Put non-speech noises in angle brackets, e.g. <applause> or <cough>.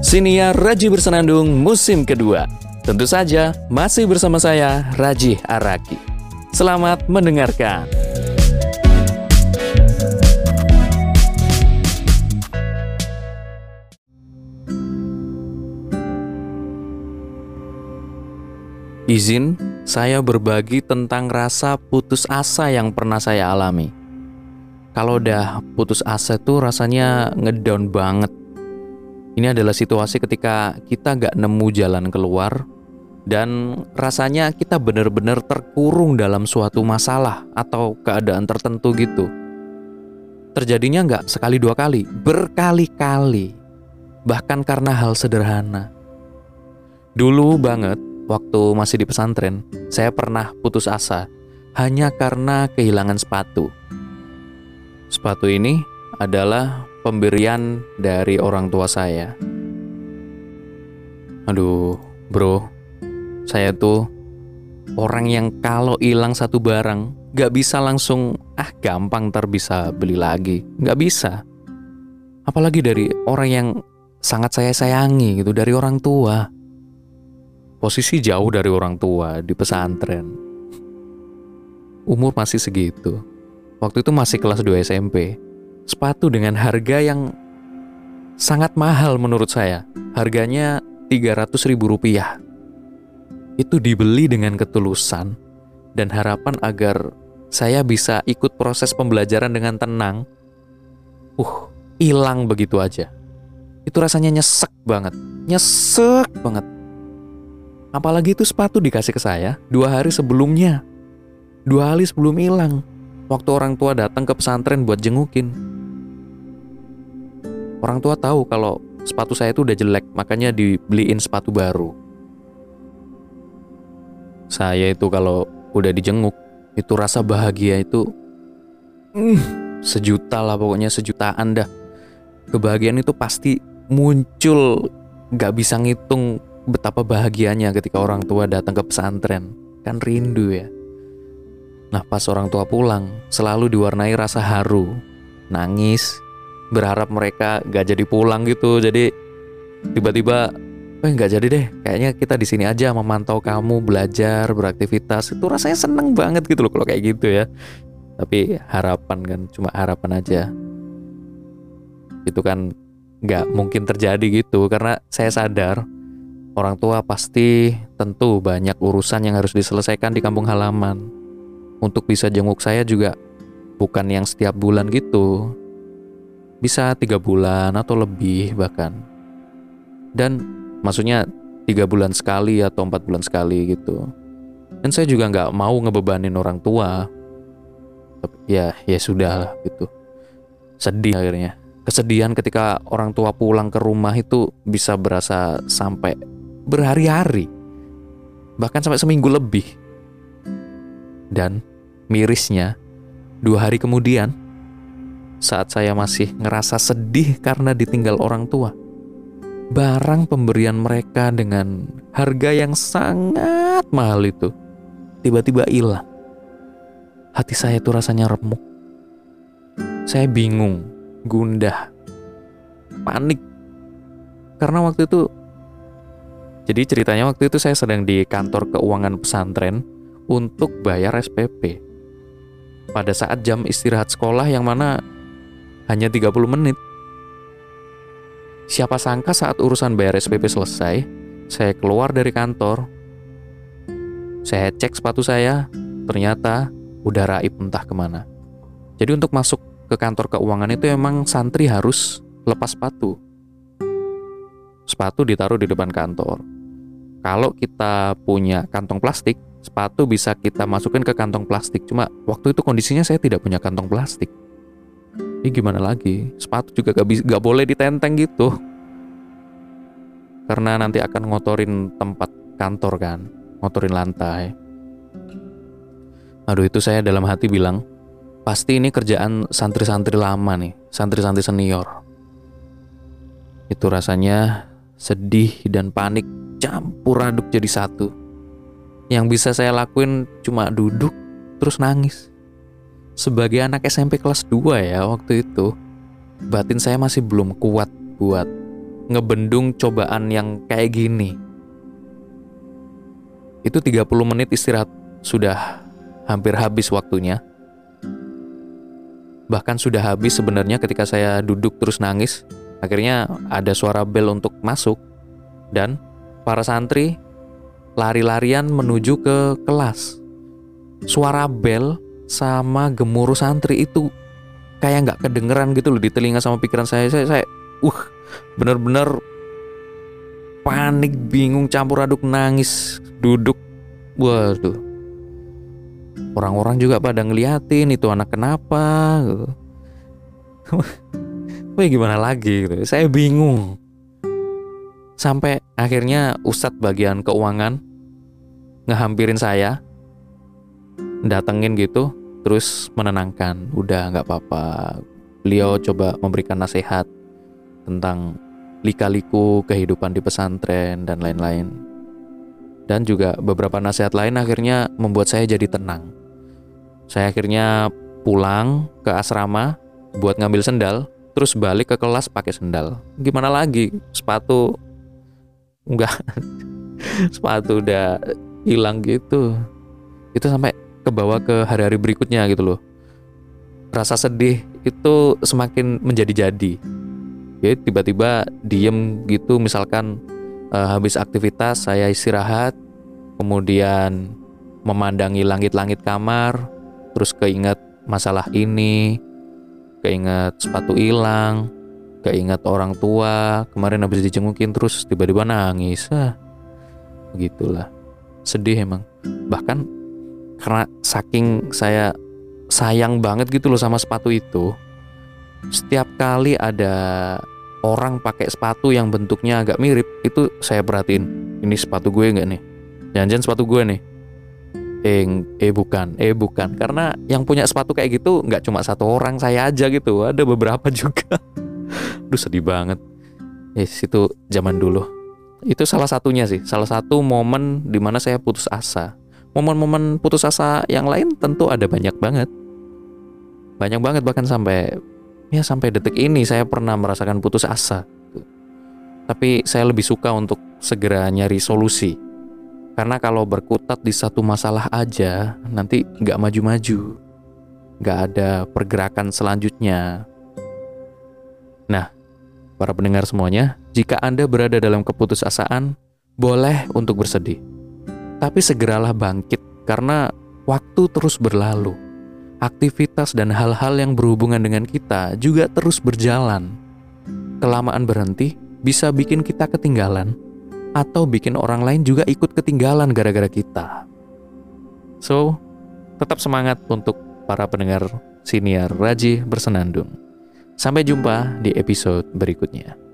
Siniar Raji Bersenandung musim kedua. Tentu saja masih bersama saya Raji Araki. Selamat mendengarkan. Izin saya berbagi tentang rasa putus asa yang pernah saya alami. Kalau udah putus asa tuh rasanya ngedown banget. Ini adalah situasi ketika kita gak nemu jalan keluar dan rasanya kita benar-benar terkurung dalam suatu masalah atau keadaan tertentu gitu. Terjadinya nggak sekali dua kali, berkali-kali. Bahkan karena hal sederhana. Dulu banget, waktu masih di pesantren, saya pernah putus asa hanya karena kehilangan sepatu. Sepatu ini adalah pemberian dari orang tua saya. Aduh, bro, saya tuh orang yang kalau hilang satu barang gak bisa langsung ah gampang ntar bisa beli lagi, gak bisa. Apalagi dari orang yang sangat saya sayangi gitu dari orang tua posisi jauh dari orang tua di pesantren. Umur masih segitu. Waktu itu masih kelas 2 SMP. Sepatu dengan harga yang sangat mahal menurut saya. Harganya 300 ribu rupiah. Itu dibeli dengan ketulusan dan harapan agar saya bisa ikut proses pembelajaran dengan tenang. Uh, hilang begitu aja. Itu rasanya nyesek banget. Nyesek banget Apalagi itu sepatu dikasih ke saya dua hari sebelumnya. Dua hari sebelum hilang. Waktu orang tua datang ke pesantren buat jengukin. Orang tua tahu kalau sepatu saya itu udah jelek, makanya dibeliin sepatu baru. Saya itu kalau udah dijenguk, itu rasa bahagia itu mm, sejuta lah pokoknya sejutaan dah. Kebahagiaan itu pasti muncul gak bisa ngitung betapa bahagianya ketika orang tua datang ke pesantren. Kan rindu ya. Nah pas orang tua pulang, selalu diwarnai rasa haru, nangis, berharap mereka gak jadi pulang gitu. Jadi tiba-tiba, eh gak jadi deh, kayaknya kita di sini aja memantau kamu belajar, beraktivitas. Itu rasanya seneng banget gitu loh kalau kayak gitu ya. Tapi harapan kan, cuma harapan aja. Itu kan gak mungkin terjadi gitu karena saya sadar Orang tua pasti tentu banyak urusan yang harus diselesaikan di kampung halaman. Untuk bisa jenguk saya juga bukan yang setiap bulan gitu. Bisa tiga bulan atau lebih bahkan. Dan maksudnya tiga bulan sekali atau empat bulan sekali gitu. Dan saya juga nggak mau ngebebanin orang tua. Tapi ya ya sudah lah gitu. Sedih akhirnya. Kesedihan ketika orang tua pulang ke rumah itu bisa berasa sampai berhari-hari, bahkan sampai seminggu lebih. Dan mirisnya, dua hari kemudian, saat saya masih ngerasa sedih karena ditinggal orang tua, barang pemberian mereka dengan harga yang sangat mahal itu tiba-tiba hilang. Hati saya itu rasanya remuk. Saya bingung, gundah, panik. Karena waktu itu jadi ceritanya waktu itu saya sedang di kantor keuangan pesantren untuk bayar SPP. Pada saat jam istirahat sekolah yang mana hanya 30 menit. Siapa sangka saat urusan bayar SPP selesai, saya keluar dari kantor. Saya cek sepatu saya, ternyata udah raib entah ke mana. Jadi untuk masuk ke kantor keuangan itu emang santri harus lepas sepatu. Sepatu ditaruh di depan kantor kalau kita punya kantong plastik, sepatu bisa kita masukin ke kantong plastik. Cuma waktu itu kondisinya saya tidak punya kantong plastik. Ini gimana lagi? Sepatu juga gak, bisa, gak boleh ditenteng gitu. Karena nanti akan ngotorin tempat kantor kan. Ngotorin lantai. Aduh itu saya dalam hati bilang, pasti ini kerjaan santri-santri lama nih. Santri-santri senior. Itu rasanya sedih dan panik campur aduk jadi satu. Yang bisa saya lakuin cuma duduk terus nangis. Sebagai anak SMP kelas 2 ya waktu itu, batin saya masih belum kuat buat ngebendung cobaan yang kayak gini. Itu 30 menit istirahat sudah hampir habis waktunya. Bahkan sudah habis sebenarnya ketika saya duduk terus nangis. Akhirnya ada suara bel untuk masuk dan para santri lari-larian menuju ke kelas. Suara bel sama gemuruh santri itu kayak nggak kedengeran gitu loh di telinga sama pikiran saya. Saya, saya uh, bener-bener panik, bingung, campur aduk, nangis, duduk. Waduh, orang-orang juga pada ngeliatin itu anak kenapa gitu. <laughs> Wah gimana lagi gitu. Saya bingung. Sampai akhirnya Ustadz bagian keuangan ngehampirin saya, datengin gitu, terus menenangkan. Udah nggak apa-apa. Beliau coba memberikan nasihat tentang lika-liku kehidupan di pesantren dan lain-lain. Dan juga beberapa nasihat lain akhirnya membuat saya jadi tenang. Saya akhirnya pulang ke asrama buat ngambil sendal, terus balik ke kelas pakai sendal. Gimana lagi? Sepatu enggak <laughs> sepatu udah hilang gitu. Itu sampai ke bawah ke hari-hari berikutnya gitu loh. Rasa sedih itu semakin menjadi-jadi. Ya tiba-tiba diem gitu misalkan uh, habis aktivitas saya istirahat, kemudian memandangi langit-langit kamar, terus keinget masalah ini, keinget sepatu hilang, keinget orang tua, kemarin habis dijengukin terus tiba-tiba nangis. Ah, begitulah. Sedih emang. Bahkan karena saking saya sayang banget gitu loh sama sepatu itu. Setiap kali ada orang pakai sepatu yang bentuknya agak mirip, itu saya perhatiin. Ini sepatu gue nggak nih? Jangan-jangan sepatu gue nih eh eh bukan eh bukan karena yang punya sepatu kayak gitu nggak cuma satu orang saya aja gitu ada beberapa <laughs> juga Duh sedih banget yes itu zaman dulu itu salah satunya sih salah satu momen di mana saya putus asa momen-momen putus asa yang lain tentu ada banyak banget banyak banget bahkan sampai ya sampai detik ini saya pernah merasakan putus asa tapi saya lebih suka untuk segera nyari solusi karena kalau berkutat di satu masalah aja, nanti nggak maju-maju, nggak ada pergerakan selanjutnya. Nah, para pendengar semuanya, jika Anda berada dalam keputusasaan, boleh untuk bersedih. Tapi segeralah bangkit karena waktu terus berlalu. Aktivitas dan hal-hal yang berhubungan dengan kita juga terus berjalan. Kelamaan berhenti bisa bikin kita ketinggalan atau bikin orang lain juga ikut ketinggalan gara-gara kita. So, tetap semangat untuk para pendengar siniar Raji Bersenandung. Sampai jumpa di episode berikutnya.